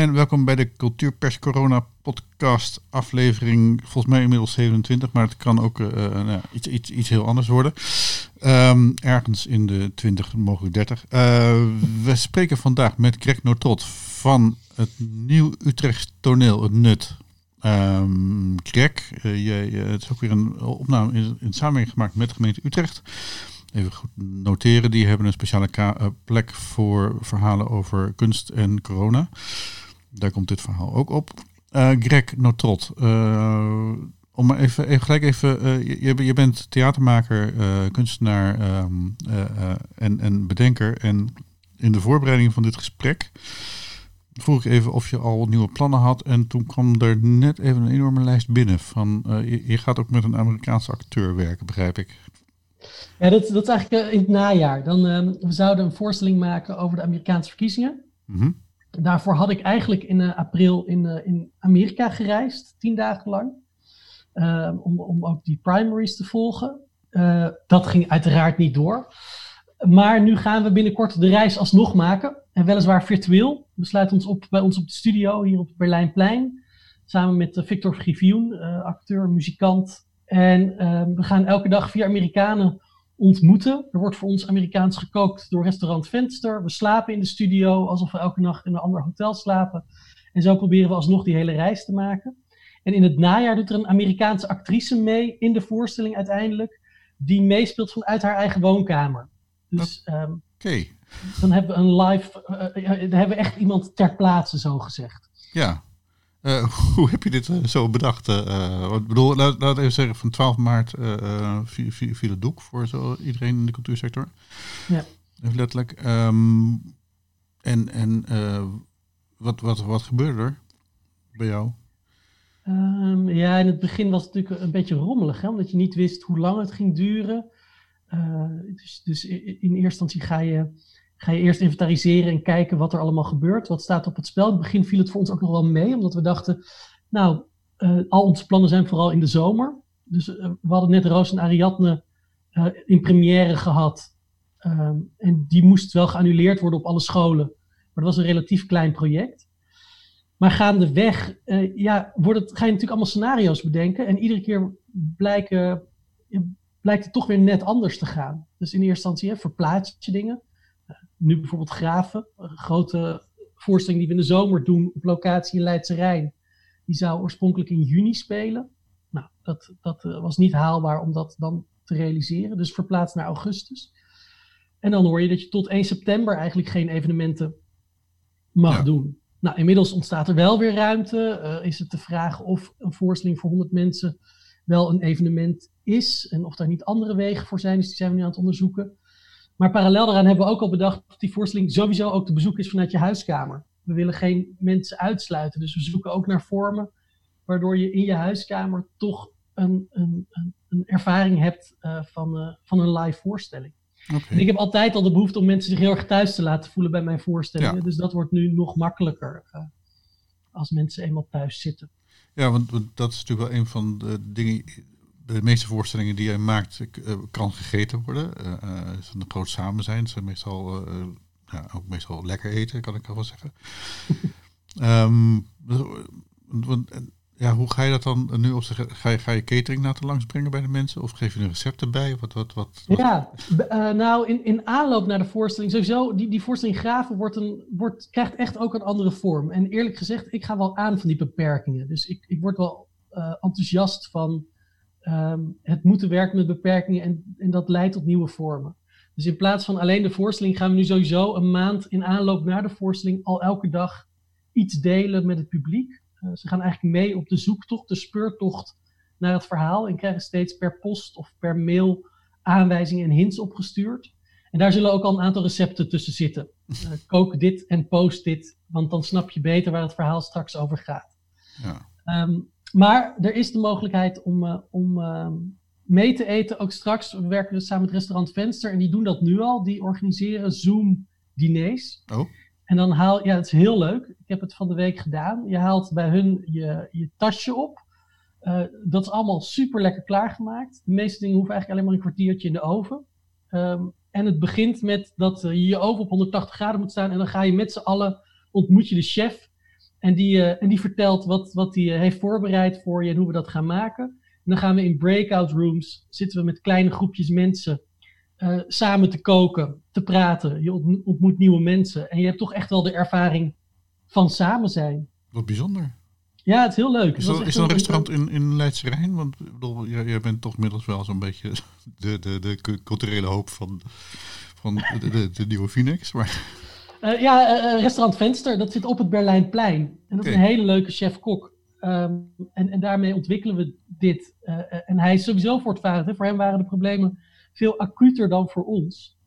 en welkom bij de Cultuurpers Corona podcast aflevering, volgens mij inmiddels 27, maar het kan ook uh, nou, iets, iets, iets heel anders worden. Um, ergens in de 20, mogelijk 30. Uh, we spreken vandaag met Greg Noortot van het Nieuw Utrecht Toneel, het NUT. Um, Greg, het is ook weer een opname in, in samenwerking gemaakt met de gemeente Utrecht. Even goed noteren, die hebben een speciale plek voor verhalen over kunst en corona. Daar komt dit verhaal ook op. Uh, Greg Notrot, uh, om maar even, even gelijk even, uh, je, je bent theatermaker, kunstenaar um, en, en bedenker. En in de voorbereiding van dit gesprek vroeg ik even of je al nieuwe plannen had. En toen kwam er net even een enorme lijst binnen van, je, je, gaat ook met een Amerikaanse acteur werken, begrijp ik. Ja, dat, dat is eigenlijk in het najaar. Dan, um, we zouden een voorstelling maken over de Amerikaanse verkiezingen. Mm -hmm. Daarvoor had ik eigenlijk in uh, april in, uh, in Amerika gereisd, tien dagen lang. Uh, om, om ook die primaries te volgen. dat ging uiteraard niet door. Maar nu gaan we binnenkort de reis alsnog maken. En weliswaar virtueel. We sluiten ons op bij ons op de studio hier op het Berlijnplein. Samen met Victor Grivioen, acteur, muzikant. En we gaan elke dag vier Amerikanen ontmoeten. Er wordt voor ons Amerikaans gekookt door restaurant Venster. We slapen in de studio alsof we elke nacht in een ander hotel slapen. En zo proberen we alsnog die hele reis te maken. En in het najaar doet er een Amerikaanse actrice mee in de voorstelling uiteindelijk. Die meespeelt vanuit haar eigen woonkamer. Dus um, dan hebben we een live, uh, dan hebben we echt iemand ter plaatse zo gezegd. Ja, uh, hoe heb je dit uh, zo bedacht? Uh, ik bedoel, laat, laat even zeggen, van 12 maart viel, viel, viel, het doek voor zo iedereen in de cultuursector. Ja. Even letterlijk. Um, en en wat, wat, wat gebeurde er bij jou? Um, ja, in het begin was het natuurlijk een beetje rommelig, hè, omdat je niet wist hoe lang het ging duren. dus dus in, in eerste instantie ga je ga je eerst inventariseren en kijken wat er allemaal gebeurt. Wat staat op het spel? In het begin viel het voor ons ook nog wel mee, omdat we dachten, nou, uh, al onze plannen zijn vooral in de zomer. Dus uh, we hadden net Roos en Ariadne uh, in première gehad. Ehm, en die moest wel geannuleerd worden op alle scholen. Maar dat was een relatief klein project. Maar gaandeweg ja, wordt ga je natuurlijk allemaal scenario's bedenken. En iedere keer blijken, blijkt het toch weer net anders te gaan. Dus in eerste instantie hè, verplaats je dingen nu bijvoorbeeld Graven, een grote voorstelling die we in de zomer doen op locatie in Leidse Rijn. Die zou oorspronkelijk in juni spelen. Nou, dat, dat eh, was niet haalbaar om dat dan te realiseren, dus verplaatst naar augustus. En dan hoor je dat je tot 1 september eigenlijk geen evenementen mag doen. Nou, inmiddels ontstaat er wel weer ruimte. Uh, is het de vraag of een voorstelling voor 100 mensen wel een evenement is en of daar niet andere wegen voor zijn. Dus die zijn we nu aan het onderzoeken. Maar parallel daaraan hebben we ook al bedacht dat die voorstelling sowieso ook te bezoek is vanuit je huiskamer. We willen geen mensen uitsluiten, dus we zoeken ook naar vormen waardoor je in je huiskamer toch een, een, een, ervaring hebt uh, van, uh, van een live voorstelling. Okay. ik heb altijd al de behoefte om mensen zich heel erg thuis te laten voelen bij mijn voorstellingen. Ja. Dus dat wordt nu nog makkelijker uh, als mensen eenmaal thuis zitten. Ja, want, want, dat is natuurlijk wel een van de dingen de meeste voorstellingen die jij maakt uh, kan gegeten worden. Uh, uh, van de brood samen zijn. Ze meestal ja, ook meestal lekker eten, kan ik al wel zeggen. um, ja, hoe ga je dat dan nu op? Ga je, ga je catering laten langsbrengen bij de mensen? Of geef je een recept erbij? Wat, wat, wat, wat? Ja, nou in, in aanloop naar de voorstelling, sowieso, die, die voorstelling Graven wordt een, wordt, krijgt echt ook een andere vorm. En eerlijk gezegd, ik ga wel aan van die beperkingen. Dus ik, ik word wel enthousiast van um, het moeten werken met beperkingen en, en dat leidt tot nieuwe vormen. Dus in plaats van alleen de voorstelling gaan we nu sowieso een maand in aanloop naar de voorstelling al elke dag iets delen met het publiek. Uh, ze gaan eigenlijk mee op de zoektocht, de speurtocht naar het verhaal en krijgen steeds per post of per mail aanwijzingen en hints opgestuurd. En daar zullen ook al een aantal recepten tussen zitten. Uh, kook dit en post dit, want dan snap je beter waar het verhaal straks over gaat. Ja. Um, maar er is de mogelijkheid om, uh, om uh, mee te eten, ook straks. We werken dus samen met restaurant Venster en die doen dat nu al. Die organiseren Zoom-diners. Oh. En dan haal, ja, het is heel leuk. Ik heb het van de week gedaan. Je haalt bij hun je, je tasje op. Uh, dat is allemaal super lekker klaargemaakt. De meeste dingen hoeven eigenlijk alleen maar een kwartiertje in de oven. Um, en het begint met dat je je oven op 180 graden moet staan. En dan ga je met z'n allen, ontmoet je de chef En die, en die vertelt wat, wat hij heeft voorbereid voor je en hoe we dat gaan maken. En dan gaan we in breakout rooms, zitten we met kleine groepjes mensen samen te koken, te praten. Je ontmoet nieuwe mensen. En je hebt toch echt wel de ervaring van samen zijn. Wat bijzonder. Ja, het is heel leuk. Is er, is er een restaurant in, in Leidse Rijn? Want bedoel, jij, bent toch inmiddels wel zo'n beetje de, de, de culturele hoop van, van de, de, de nieuwe Phoenix. Maar... Uh, ja, uh, restaurant Venster, dat zit op het Berlijnplein. En dat is een hele leuke chef-kok. Um, en, en daarmee ontwikkelen we dit. Uh, en hij is sowieso voortvarend. Hè. Voor hem waren de problemen veel acuter dan voor ons.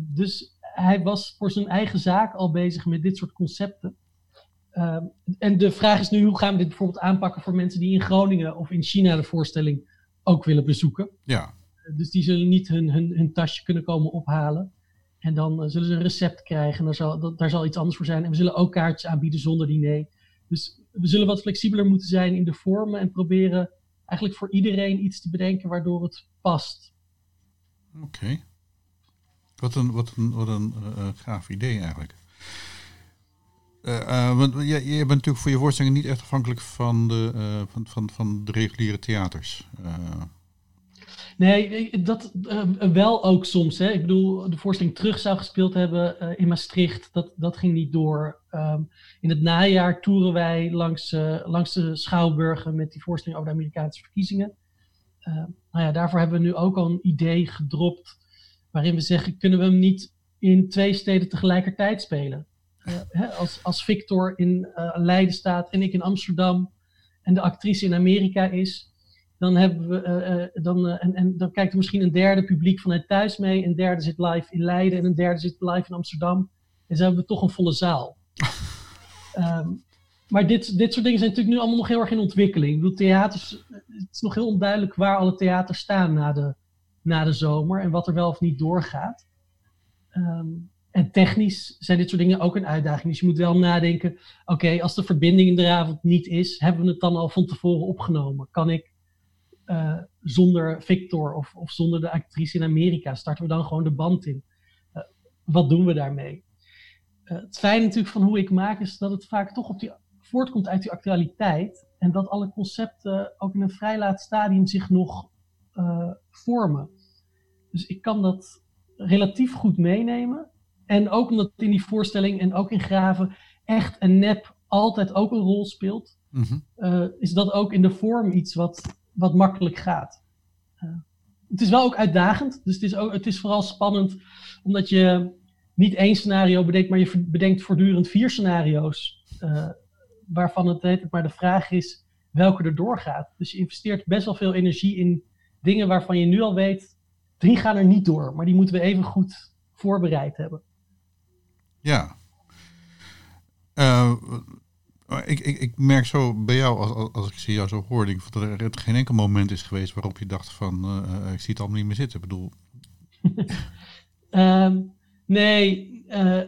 dus hij was voor zijn eigen zaak al bezig met dit soort concepten. Um, en de vraag is nu, hoe gaan we dit bijvoorbeeld aanpakken voor mensen die in Groningen of in China de voorstelling ook willen bezoeken? Ja. Dus die zullen niet hun, hun, hun tasje kunnen komen ophalen. En dan uh, zullen ze een recept krijgen. En daar zal, daar zal iets anders voor zijn. En we zullen ook kaartjes aanbieden zonder diner. Dus we zullen wat flexibeler moeten zijn in de vormen. En proberen eigenlijk voor iedereen iets te bedenken waardoor het past. Oké. Wat een, wat een, wat een uh, gaaf idee eigenlijk. Uh, want je, bent natuurlijk voor je voorstellingen niet echt afhankelijk van de, van, van, van de reguliere theaters. Nee, dat wel ook soms. Hè. Ik bedoel, de voorstelling terug zou gespeeld hebben in Maastricht. Dat, dat ging niet door. Um, in het najaar toeren wij langs, langs de Schouwburgen met die voorstelling over de Amerikaanse verkiezingen. Ehm, nou ja, daarvoor hebben we nu ook al een idee gedropt. Waarin we zeggen, kunnen we hem niet in twee steden tegelijkertijd spelen? hè, als, als Victor in Leiden staat en ik in Amsterdam en de actrice in Amerika is, dan, hebben we, uh, dan, en, en dan kijkt er misschien een derde publiek vanuit thuis mee, een derde zit live in Leiden en een derde zit live in Amsterdam. En zo hebben we toch een volle zaal. um, maar dit, dit soort dingen zijn natuurlijk nu allemaal nog heel erg in ontwikkeling. Ik bedoel, theaters, het is nog heel onduidelijk waar alle theaters staan na de, na de zomer en wat er wel of niet doorgaat. Um, en technisch zijn dit soort dingen ook een uitdaging. Dus je moet wel nadenken: oké, als de verbinding in de avond niet is, hebben we het dan al van tevoren opgenomen? Kan ik uh, zonder Victor of, of, zonder de actrice in Amerika, starten we dan gewoon de band in? Uh, wat doen we daarmee? Uh, het fijne natuurlijk van hoe ik maak is dat het vaak toch op die, voortkomt uit die actualiteit. En dat alle concepten ook in een vrij laat stadium zich nog vormen. Dus ik kan dat relatief goed meenemen. En ook omdat in die voorstelling en ook in Graven echt en nep altijd ook een rol speelt, mhm. eh, is dat ook in de vorm iets wat, wat makkelijk gaat. Uh, het is wel ook uitdagend, dus het is, ook, het is vooral spannend omdat je niet één scenario bedenkt, maar je bedenkt voortdurend vier scenario's. Uh, waarvan het, het maar de vraag is welke er doorgaat. Dus je investeert best wel veel energie in dingen waarvan je nu al weet, drie gaan er niet door, maar die moeten we even goed voorbereid hebben. Ja. Uh, ik, ik, ik merk zo bij jou, als, als ik zie jou zo hoor, denk ik dat er geen enkel moment is geweest waarop je dacht van, uh, ik zie het allemaal niet meer zitten. Ik bedoel... um, nee, uh,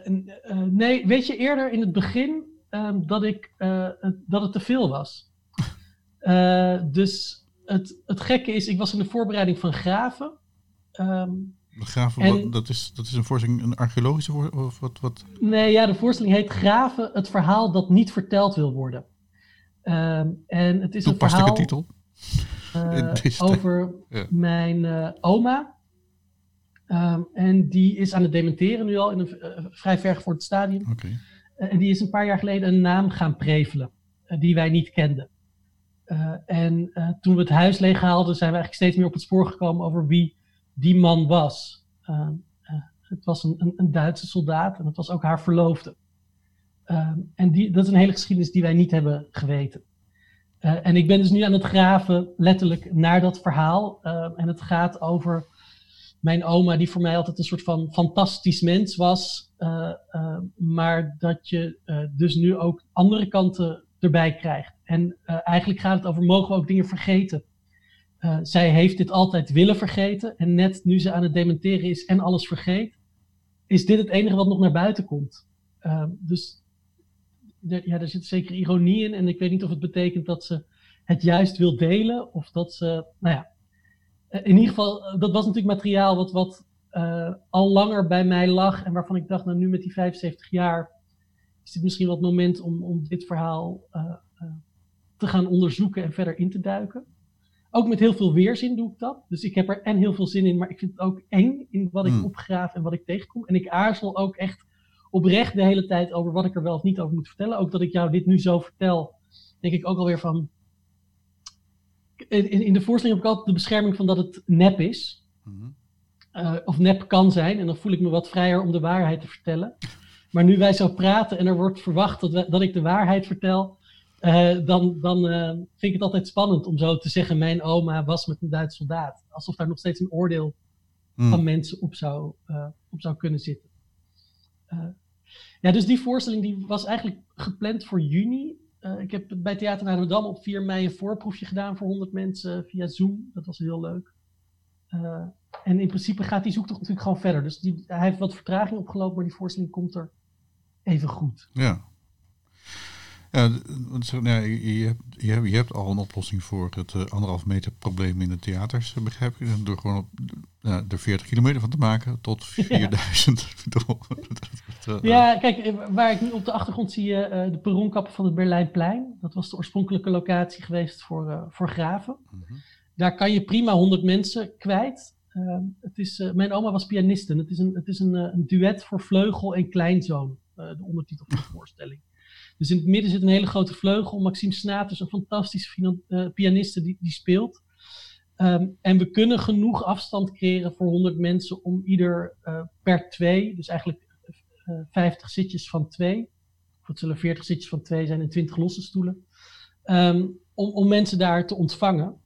nee, weet je, eerder in het begin um, dat, ik, dat het te veel was. dus het, het gekke is, ik was in de voorbereiding van Graven. Um, Graven, en, dat, is, dat is een voorstelling, een archeologische voorstelling? Of wat, wat? Nee, ja, de voorstelling heet Graven, het verhaal dat niet verteld wil worden. Um, en het is een verhaal titel. Uh, over ja. mijn uh, oma. Um, en die is aan het dementeren nu al, in een uh, vrij ver voor het stadium. Okay. en die is een paar jaar geleden een naam gaan prevelen, die wij niet kenden. en toen we het huis leeghaalden, zijn we eigenlijk steeds meer op het spoor gekomen over wie die man was. Uh, uh, het was een, een, een, Duitse soldaat en het was ook haar verloofde. Uh, en die, dat is een hele geschiedenis die wij niet hebben geweten. Eh, en ik ben dus nu aan het graven, letterlijk, naar dat verhaal. en het gaat over mijn oma, die voor mij altijd een soort van fantastisch mens was. maar dat je dus nu ook andere kanten erbij krijgt. En eigenlijk gaat het over, mogen we ook dingen vergeten? Uh, zij heeft dit altijd willen vergeten. En net nu ze aan het dementeren is en alles vergeet, is dit het enige wat nog naar buiten komt. Uh, dus ja, er zit zeker ironie in. En ik weet niet of het betekent dat ze het juist wil delen. Of dat ze, nou ja. Eh, in ieder geval, dat was natuurlijk materiaal wat, wat al langer bij mij lag. En waarvan ik dacht, nou nu met die 75 jaar is dit misschien wel het moment om, om dit verhaal te gaan onderzoeken en verder in te duiken. Ook met heel veel weerzin doe ik dat. Dus ik heb er en heel veel zin in, maar ik vind het ook eng in wat ik hmm. opgraaf en wat ik tegenkom. En ik aarzel ook echt oprecht de hele tijd over wat ik er wel of niet over moet vertellen. Ook dat ik jou dit nu zo vertel, denk ik ook alweer van. In, in de voorstelling heb ik altijd de bescherming van dat het nep is. Hmm. Eh, of nep kan zijn. En dan voel ik me wat vrijer om de waarheid te vertellen. Maar nu wij zo praten en er wordt verwacht dat, dat ik de waarheid vertel, uh, dan, dan uh, vind ik het altijd spannend om zo te zeggen: Mijn oma was met een Duits soldaat. Alsof daar nog steeds een oordeel hmm. van mensen op zou, uh, op zou kunnen zitten. ja, dus die voorstelling die was eigenlijk gepland voor juni. ik heb bij Theater naar de Dam op 4 mei een voorproefje gedaan voor 100 mensen via Zoom. Dat was heel leuk. en in principe gaat die zoektocht natuurlijk gewoon verder. Dus die, hij heeft wat vertraging opgelopen, maar die voorstelling komt er even goed. Ja, ja, ja je, hebt, je, hebt, al een oplossing voor het uh, anderhalf meter probleem in de theaters, eh, begrijp ik. Door gewoon op, uh, er 40 kilometer van te maken tot 4000. Ja. ja, kijk, waar ik nu op de achtergrond zie je de perronkappen van het Berlijnplein. Dat was de oorspronkelijke locatie geweest voor, voor graven. Mhm. Daar kan je prima 100 mensen kwijt. het is, mijn oma was pianiste. Het is een, het is een, een duet voor vleugel en kleinzoon, de ondertitel van de voorstelling. Dus in het midden zit een hele grote vleugel. Maxime Snaters, een fantastische uh, pianiste, die, die speelt. Um, en we kunnen genoeg afstand creëren voor 100 mensen om ieder uh, per twee, dus eigenlijk uh, eh, 50 zitjes van twee, of het zullen 40 zitjes van twee zijn en 20 losse stoelen, um, om, om mensen daar te ontvangen.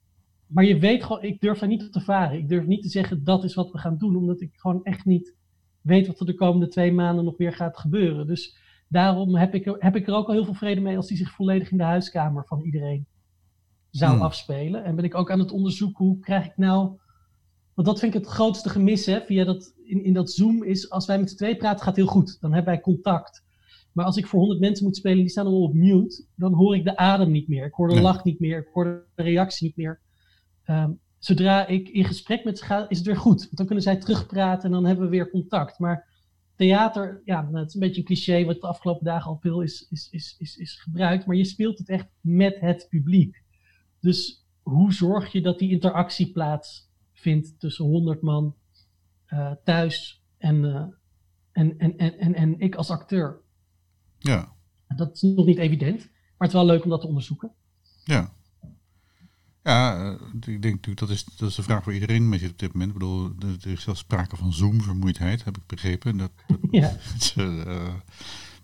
Maar je weet gewoon, ik durf daar niet op te varen. Ik durf niet te zeggen dat is wat we gaan doen, omdat ik gewoon echt niet weet wat er de komende twee maanden nog weer gaat gebeuren. Dus daarom heb ik, er, heb ik er ook al heel veel vrede mee als die zich volledig in de huiskamer van iedereen zou hmm. afspelen. En ben ik ook aan het onderzoeken hoe krijg ik nou. Want dat vind ik het grootste gemis hè, via dat, in, in dat Zoom is als wij met z'n twee praten gaat heel goed. Dan hebben wij contact. Maar als ik voor 100 mensen moet spelen, die staan allemaal op mute, dan hoor ik de adem niet meer. Ik hoor de lach niet meer. Ik hoor de reactie niet meer. Um, zodra ik in gesprek met ze ga, is het weer goed. Want dan kunnen zij terugpraten en dan hebben we weer contact. Maar theater, ja, nou, het is een beetje een cliché wat de afgelopen dagen al veel is, is, is, is, is gebruikt, maar je speelt het echt met het publiek. Dus hoe zorg je dat die interactie plaatsvindt tussen 100 man uh, thuis en, uh, en, en, en, en, en ik als acteur? Ja. Dat is nog niet evident, maar het is wel leuk om dat te onderzoeken. Ja. Ja, eh, ik denk natuurlijk dat is, dat is de vraag waar iedereen mee zit op dit moment. Ik bedoel, er is zelfs sprake van Zoom-vermoeidheid, heb ik begrepen. Dat, dat ja. uh,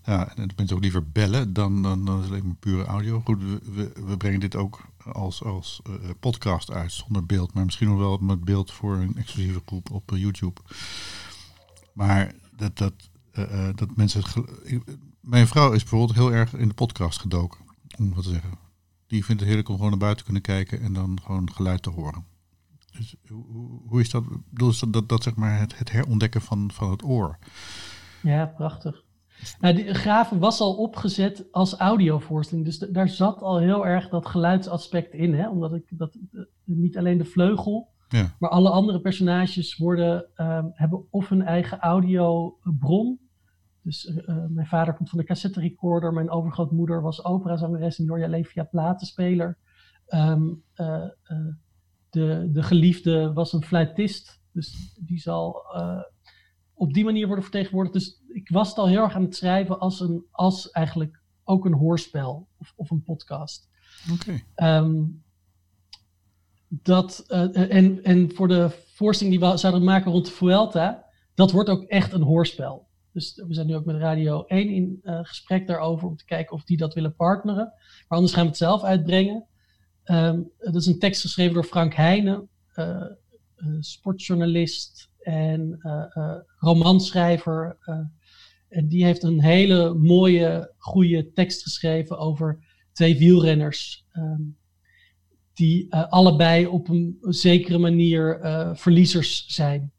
ja, en dat mensen ook liever bellen dan, dan, dan is het alleen maar pure audio. Goed, we, we, brengen dit ook als, als uh, podcast uit zonder beeld, maar misschien nog wel met beeld voor een exclusieve groep op YouTube. Maar dat, dat, uh, dat mensen. mijn vrouw is bijvoorbeeld heel erg in de podcast gedoken, om wat te zeggen die vindt het heerlijk om gewoon naar buiten te kunnen kijken en dan gewoon geluid te horen. Dus hoe, is dat? Bedoel, is dat, dat, dat zeg maar het, het herontdekken van, van het oor? Ja, prachtig. Nou, die Graven was al opgezet als audiovoorstelling, dus daar zat al heel erg dat geluidsaspect in, hè? omdat ik dat niet alleen de vleugel, ja. maar alle andere personages worden, um, hebben of een eigen audiobron dus uh, mijn vader komt van de cassette recorder. Mijn overgrootmoeder was operazangeres en die hoor je alleen via platenspeler. Um, uh, uh, de, de geliefde was een fluitist. Dus die zal op die manier worden vertegenwoordigd. Dus ik was het al heel erg aan het schrijven als, een, als eigenlijk ook een hoorspel of, of een podcast. Oké. Okay. Um, ehm, dat, en, en voor de voorstelling die we zouden maken rond de Vuelta, dat wordt ook echt een hoorspel. Dus we zijn nu ook met Radio 1 in uh, gesprek daarover om te kijken of die dat willen partneren. Maar anders gaan we het zelf uitbrengen. Um, dat is een tekst geschreven door Frank Heijnen, uh, sportjournalist en uh, romanschrijver. en die heeft een hele mooie, goede tekst geschreven over twee wielrenners. Um, die allebei op een zekere manier verliezers zijn.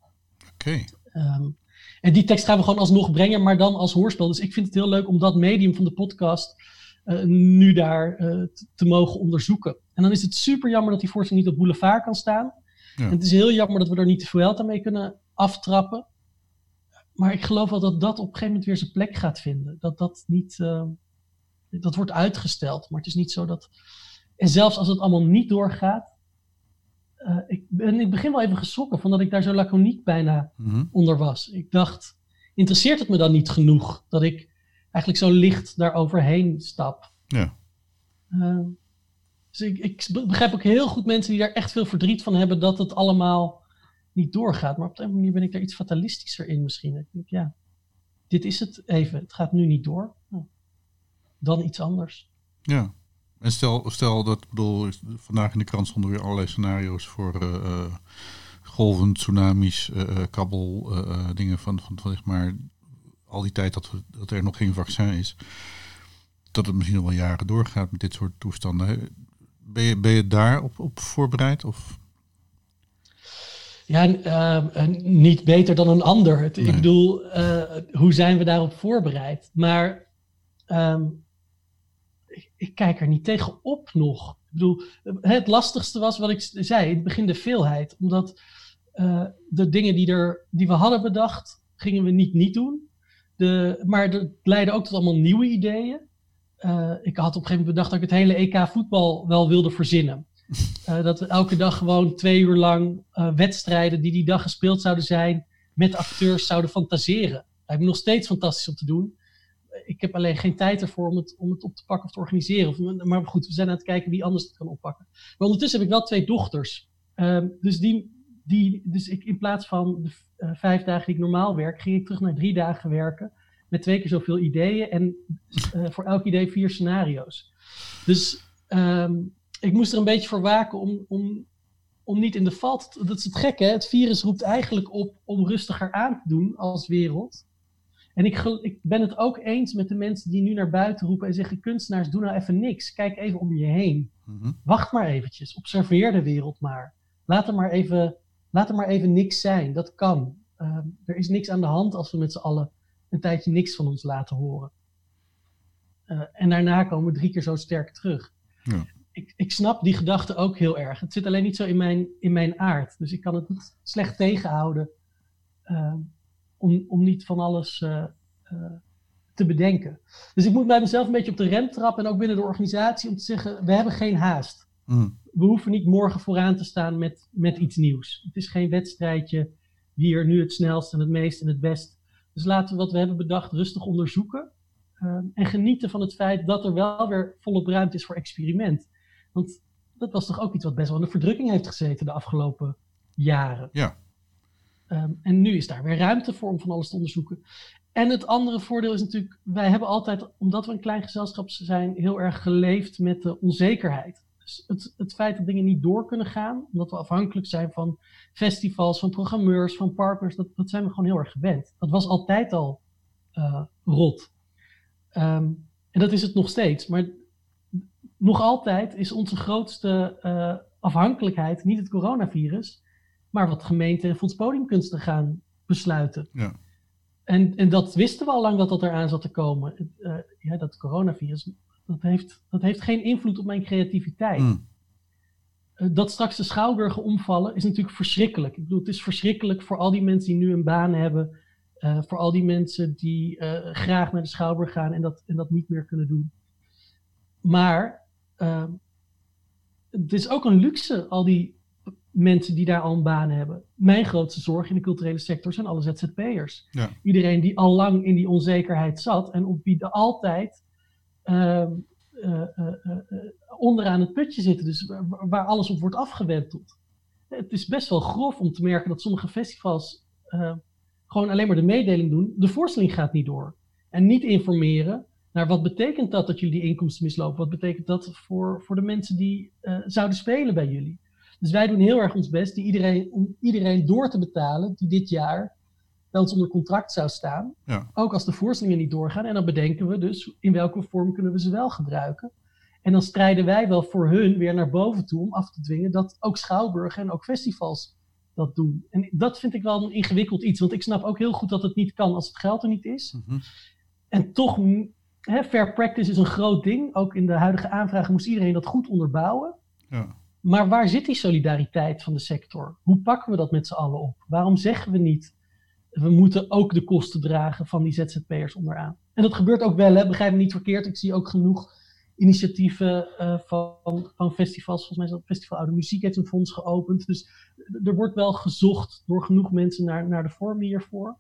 Oké. Okay. Um, en die tekst gaan we gewoon alsnog brengen, maar dan als hoorspel. Dus ik vind het heel leuk om dat medium van de podcast uh, nu daar uh, te mogen onderzoeken. En dan is het super jammer dat die voorstelling niet op boulevard kan staan. Ja. En het is heel jammer dat we er niet de Vuelta mee kunnen aftrappen. maar ik geloof wel dat dat op een gegeven moment weer zijn plek gaat vinden. Dat dat niet. Uh, dat wordt uitgesteld, maar het is niet zo dat. En zelfs als het allemaal niet doorgaat. Uh, ik, ben, ik begin wel even geschrokken van dat ik daar zo laconiek bijna Mhm. onder was. Ik dacht, interesseert het me dan niet genoeg dat ik eigenlijk zo licht daar overheen stap? Ja. Uh, dus ik, ik, begrijp ook heel goed mensen die daar echt veel verdriet van hebben dat het allemaal niet doorgaat. Maar op de een manier ben ik daar iets fatalistischer in misschien. Ik denk, ja, dit is het even. Het gaat nu niet door. Nou, dan iets anders. Ja. En stel, stel dat, ik bedoel, vandaag in de krant stonden weer allerlei scenario's voor uh, uh, golven, tsunamis, uh, kabbel, dingen van, van, van, zeg maar, al die tijd dat, we, dat er nog geen vaccin is. Dat het misschien nog wel jaren doorgaat met dit soort toestanden. Ben je, ben je daar op, op voorbereid? Of? Ja, uh, niet beter dan een ander. Nee. Ik bedoel, hoe zijn we daarop voorbereid? Maar um, ik, ik, kijk er niet tegen op nog. Ik bedoel, het lastigste was wat ik zei, in het begin de veelheid. Omdat uh, de dingen die, er, die we hadden bedacht, gingen we niet niet doen. De, maar het leidde ook tot allemaal nieuwe ideeën. Uh, ik had op een gegeven moment bedacht dat ik het hele EK voetbal wel wilde verzinnen. Uh, dat we elke dag gewoon twee uur lang wedstrijden die die dag gespeeld zouden zijn, met acteurs zouden fantaseren. Lijkt me nog steeds fantastisch om te doen. Ik heb alleen geen tijd ervoor om het, om het op te pakken of te organiseren. Maar goed, we zijn aan het kijken wie anders het kan oppakken. Maar ondertussen heb ik wel twee dochters. Uh, dus die, die, dus ik, in plaats van de uh, vijf dagen die ik normaal werk, ging ik terug naar drie dagen werken. Met twee keer zoveel ideeën en uh, voor elk idee vier scenario's. Dus um, ik moest er een beetje voor waken om, om, om niet in de val te... Dat is het gekke, hè? het virus roept eigenlijk op om rustiger aan te doen als wereld. En ik, ik ben het ook eens met de mensen die nu naar buiten roepen en zeggen... kunstenaars, doe nou even niks. Kijk even om je heen. Mm-hmm. Wacht maar eventjes. Observeer de wereld maar. Laat er maar even, laat er maar even niks zijn. Dat kan. Uh, er is niks aan de hand als we met z'n allen een tijdje niks van ons laten horen. Uh, en daarna komen we drie keer zo sterk terug. Ja. Ik, ik, snap die gedachte ook heel erg. Het zit alleen niet zo in mijn, in mijn aard. Dus ik kan het niet slecht tegenhouden uh, om, om niet van alles uh, te bedenken. Dus ik moet bij mezelf een beetje op de rem trappen en ook binnen de organisatie om te zeggen, we hebben geen haast. Mm. We hoeven niet morgen vooraan te staan met, met iets nieuws. Het is geen wedstrijdje wie er nu het snelst en het meest en het best. Dus laten we wat we hebben bedacht rustig onderzoeken. Uh, en genieten van het feit dat er wel weer volop ruimte is voor experiment. Want dat was toch ook iets wat best wel in de verdrukking heeft gezeten de afgelopen jaren. Ja. Um, en nu is daar weer ruimte voor om van alles te onderzoeken. En het andere voordeel is natuurlijk, wij hebben altijd, omdat we een klein gezelschap zijn, heel erg geleefd met de onzekerheid. Dus het, het feit dat dingen niet door kunnen gaan, omdat we afhankelijk zijn van festivals, van programmeurs, van partners, dat, zijn we gewoon heel erg gewend. Dat was altijd al uh, rot. Um, en dat is het nog steeds. Maar nog altijd is onze grootste uh, afhankelijkheid niet het coronavirus, maar wat gemeenten en Fonds Podiumkunsten gaan besluiten. Ja. En, en dat wisten we al lang dat dat eraan zat te komen. Uh, ja, dat coronavirus, dat heeft, dat heeft geen invloed op mijn creativiteit. Mm. Uh, dat straks de schouwburgen omvallen is natuurlijk verschrikkelijk. Ik bedoel, het is verschrikkelijk voor al die mensen die nu een baan hebben. Uh, voor al die mensen die graag naar de schouwburg gaan en dat, en dat niet meer kunnen doen. Maar uh, het is ook een luxe, al die mensen die daar al een baan hebben. Mijn grootste zorg in de culturele sector zijn alle ZZP'ers. Ja. Iedereen die al lang in die onzekerheid zat en op wie er altijd ehm, onderaan het putje zitten. Dus waar, waar, alles op wordt afgewenteld. Het is best wel grof om te merken dat sommige festivals gewoon alleen maar de mededeling doen. De voorstelling gaat niet door. En niet informeren naar wat betekent dat dat jullie die inkomsten mislopen? Wat betekent dat voor, voor de mensen die zouden spelen bij jullie? Dus wij doen heel erg ons best die iedereen, om iedereen door te betalen die dit jaar bij ons onder contract zou staan. Ja. Ook als de voorstellingen niet doorgaan. En dan bedenken we dus in welke vorm kunnen we ze wel gebruiken. En dan strijden wij wel voor hun weer naar boven toe om af te dwingen dat ook schouwburgen en ook festivals dat doen. En dat vind ik wel een ingewikkeld iets. Want ik snap ook heel goed dat het niet kan als het geld er niet is. Mm-hmm. En toch, hè, fair practice is een groot ding. Ook in de huidige aanvragen moest iedereen dat goed onderbouwen. Ja. Maar waar zit die solidariteit van de sector? Hoe pakken we dat met z'n allen op? Waarom zeggen we niet, we moeten ook de kosten dragen van die ZZP'ers onderaan. En dat gebeurt ook wel, hè? begrijp me niet verkeerd. Ik zie ook genoeg initiatieven uh, van, van festivals. Volgens mij is dat Festival Oude Muziek heeft een fonds geopend. Dus er wordt wel gezocht door genoeg mensen naar, naar de vormen hiervoor.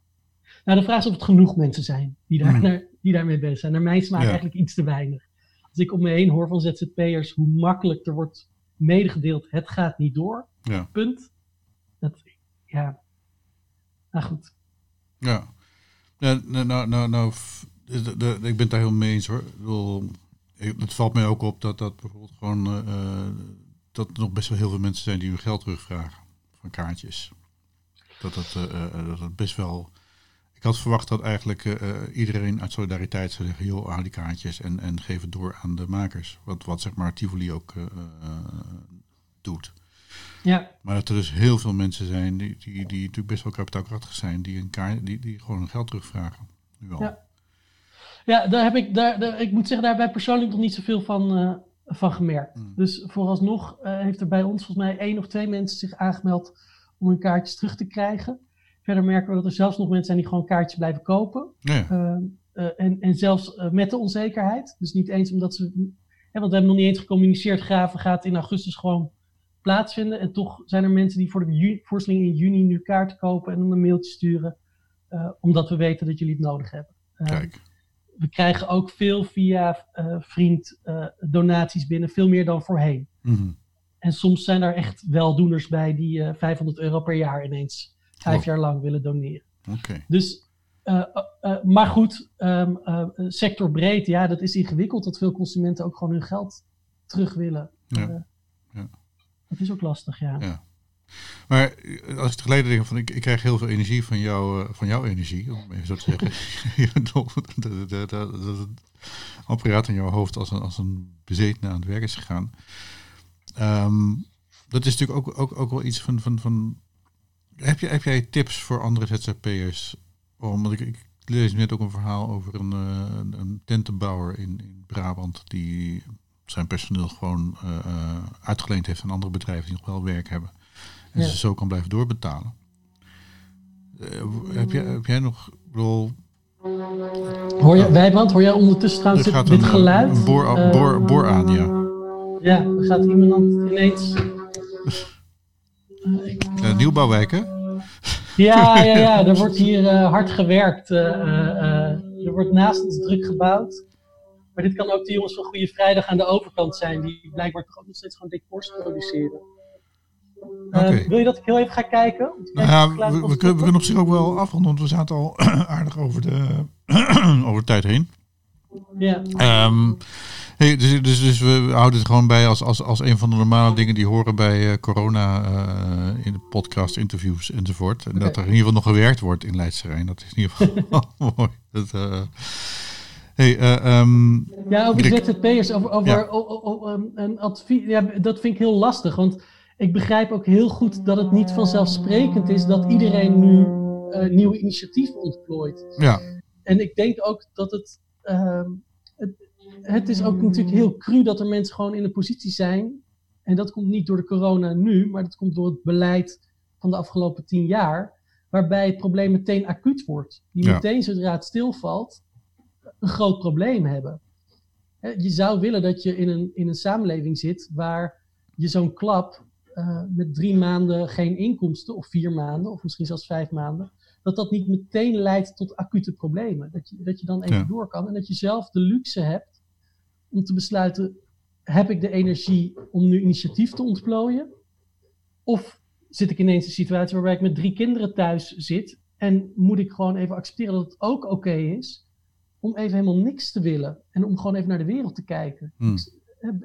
Nou, de vraag is of het genoeg mensen zijn die, daar, hmm. die daarmee bezig zijn. Naar mijn smaak eigenlijk iets te weinig. Als ik om me heen hoor van ZZP'ers hoe makkelijk er wordt medegedeeld, het gaat niet door. Ja. Punt. Dat, ja, nou goed. Ja, nou, nou, nou, nou ik ben het daar heel mee eens hoor. Het valt mij ook op dat dat bijvoorbeeld gewoon uh, dat er nog best wel heel veel mensen zijn die hun geld terugvragen van kaartjes. Dat dat, uh, dat het best wel. Ik had verwacht dat eigenlijk iedereen uit solidariteit zou zeggen: joh, haal die kaartjes en, en geef het door aan de makers. Wat, wat zeg maar Tivoli ook doet. Ja. Maar dat er dus heel veel mensen zijn die, die, die natuurlijk best wel kapitaalkrachtig zijn, die, een kaart, die, die gewoon hun geld terugvragen. Nu al. Ja. Ja, daar heb ik, daar, daar, ik moet zeggen, daar hebben wij persoonlijk nog niet zoveel van, uh, van gemerkt. Mm. Dus vooralsnog heeft er bij ons volgens mij één of twee mensen zich aangemeld om hun kaartjes terug te krijgen. Verder merken we dat er zelfs nog mensen zijn die gewoon kaartjes blijven kopen. Ja. Uh, en, en zelfs met de onzekerheid. Dus niet eens omdat ze. Hè, want we hebben nog niet eens gecommuniceerd. Graven gaat in augustus gewoon plaatsvinden. En toch zijn er mensen die voor de voorstelling in juni nu kaarten kopen en dan een mailtje sturen. omdat we weten dat jullie het nodig hebben. Kijk we krijgen ook veel via vriend donaties binnen, veel meer dan voorheen. Mm En soms zijn er echt weldoeners bij die uh, eh, 500 euro per jaar ineens vijf oh. jaar lang willen doneren. Okay. Dus, maar goed, um, sectorbreed, ja, dat is ingewikkeld dat veel consumenten ook gewoon hun geld terug willen. Ja. ja. Dat is ook lastig, ja. ja. Maar eh, als ik tegelijk denk van ik, ik krijg heel veel energie van, jou, van jouw energie, om even zo te zeggen. dat, dat, dat, het apparaat in jouw hoofd als een, als een bezetene aan het werk is gegaan. Um, dat is natuurlijk ook, ook, ook wel iets van. van, van heb, je, heb jij tips voor andere ZZP'ers? Omdat ik, ik lees net ook een verhaal over een, uh, een tentenbouwer in, in Brabant die zijn personeel gewoon uh, uitgeleend heeft aan andere bedrijven die nog wel werk hebben. En ze zo kan blijven doorbetalen. Uh, heb, jij, heb jij nog... Bedoel, Hoor je, Wijbrand, hoor jij ondertussen trouwens dit, dit geluid? Een boor, uh, boor, boor aan, ja. Ja, er gaat iemand ineens... nieuwbouwwijk, hè? Ja, ja, ja, er wordt hier uh, hard gewerkt. er wordt naast ons druk gebouwd. Maar dit kan ook de jongens van Goede Vrijdag aan de overkant zijn, die blijkbaar toch ook nog steeds gewoon decors produceren. Okay. Wil je dat ik heel even ga kijken? Nou ja, we, we, kunnen, we, kunnen, op zich ook wel afronden, want we zaten al aardig over de, over de tijd heen. Ja. Um, hey, dus, dus, dus, we houden het gewoon bij als, als, als een van de normale dingen die horen bij uh, corona uh, in de podcast, interviews enzovoort. En okay. dat er in ieder geval nog gewerkt wordt in Leidsterrein. Dat is in ieder geval mooi. Dat, uh, Hey, um, ja, over ZZP'ers, over, over, ja. over een advies. Ja, dat vind ik heel lastig. Want ik begrijp ook heel goed dat het niet vanzelfsprekend is dat iedereen nu nieuwe initiatieven ontplooit. Ja. En ik denk ook dat het, het. Het is ook natuurlijk heel cru dat er mensen gewoon in een positie zijn. En dat komt niet door de corona nu, maar dat komt door het beleid van de afgelopen tien jaar. Waarbij het probleem meteen acuut wordt. Die ja. meteen zodra het stilvalt, een groot probleem hebben. Je zou willen dat je in een, in een samenleving zit waar je zo'n klap uh, met drie maanden geen inkomsten, of vier maanden, of misschien zelfs vijf maanden, dat dat niet meteen leidt tot acute problemen. Dat je, dat je dan even door kan en dat je zelf de luxe hebt om te besluiten: heb ik de energie om nu initiatief te ontplooien? Of zit ik ineens in een situatie waarbij ik met drie kinderen thuis zit en moet ik gewoon even accepteren dat het ook oké is om even helemaal niks te willen en om gewoon even naar de wereld te kijken. Hmm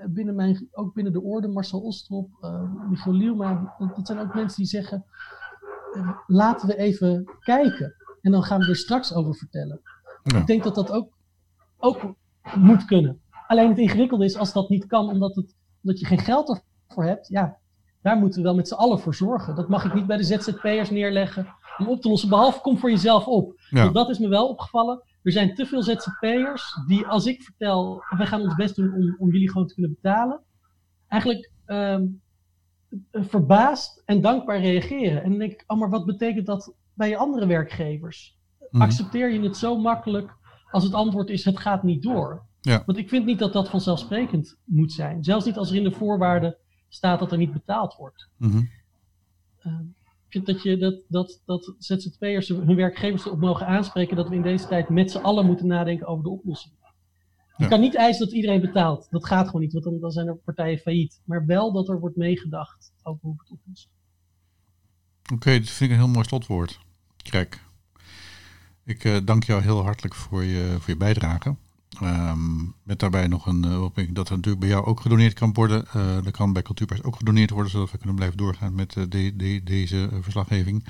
binnen mijn, ook binnen de orde, Marcel Ostrop, uh, Michiel Lielma, dat, zijn ook mensen die zeggen, laten we even kijken. En dan gaan we er straks over vertellen. Ja. Ik denk dat dat ook, ook moet kunnen. Alleen het ingewikkelde is als dat niet kan, omdat, het, omdat je geen geld ervoor hebt. Ja, daar moeten we wel met z'n allen voor zorgen. Dat mag ik niet bij de ZZP'ers neerleggen om op te lossen. Behalve kom voor jezelf op. Ja. Dat is me wel opgevallen. Er zijn te veel ZZP'ers die, als ik vertel, wij gaan ons best doen om, om jullie gewoon te kunnen betalen, eigenlijk um, verbaasd en dankbaar reageren. En dan denk ik, oh, maar wat betekent dat bij je andere werkgevers? Mhm. Accepteer je het zo makkelijk als het antwoord is het gaat niet door? Ja. Want ik vind niet dat dat vanzelfsprekend moet zijn. Zelfs niet als er in de voorwaarden staat dat er niet betaald wordt. Mhm. Uh, ik vind dat, je, dat, dat, dat ZZP'ers hun werkgevers erop mogen aanspreken dat we in deze tijd met z'n allen moeten nadenken over de oplossing. Je Ja. kan niet eisen dat iedereen betaalt. Dat gaat gewoon niet, want dan, dan zijn er partijen failliet. Maar wel dat er wordt meegedacht over hoe we het oplossen. Oké, dat vind ik een heel mooi slotwoord. Kijk, ik eh, dank jou heel hartelijk voor je, voor je bijdrage. Ehm, met daarbij nog een uh, opmerking dat er natuurlijk bij jou ook gedoneerd kan worden. Uh, er kan bij Cultuurpers ook gedoneerd worden, zodat we kunnen blijven doorgaan met de, de, deze verslaggeving.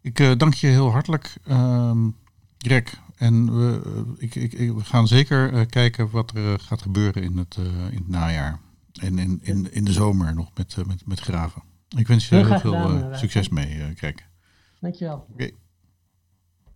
Ik dank je heel hartelijk, um, Greg. En we, ik, ik, ik, we gaan zeker uh, kijken wat er gaat gebeuren in het, in het najaar. En in, in, in de zomer nog met, met, met graven. Ik wens je heel, heel veel gedaan, succes mee, Greg. Dankjewel. Oké. Okay.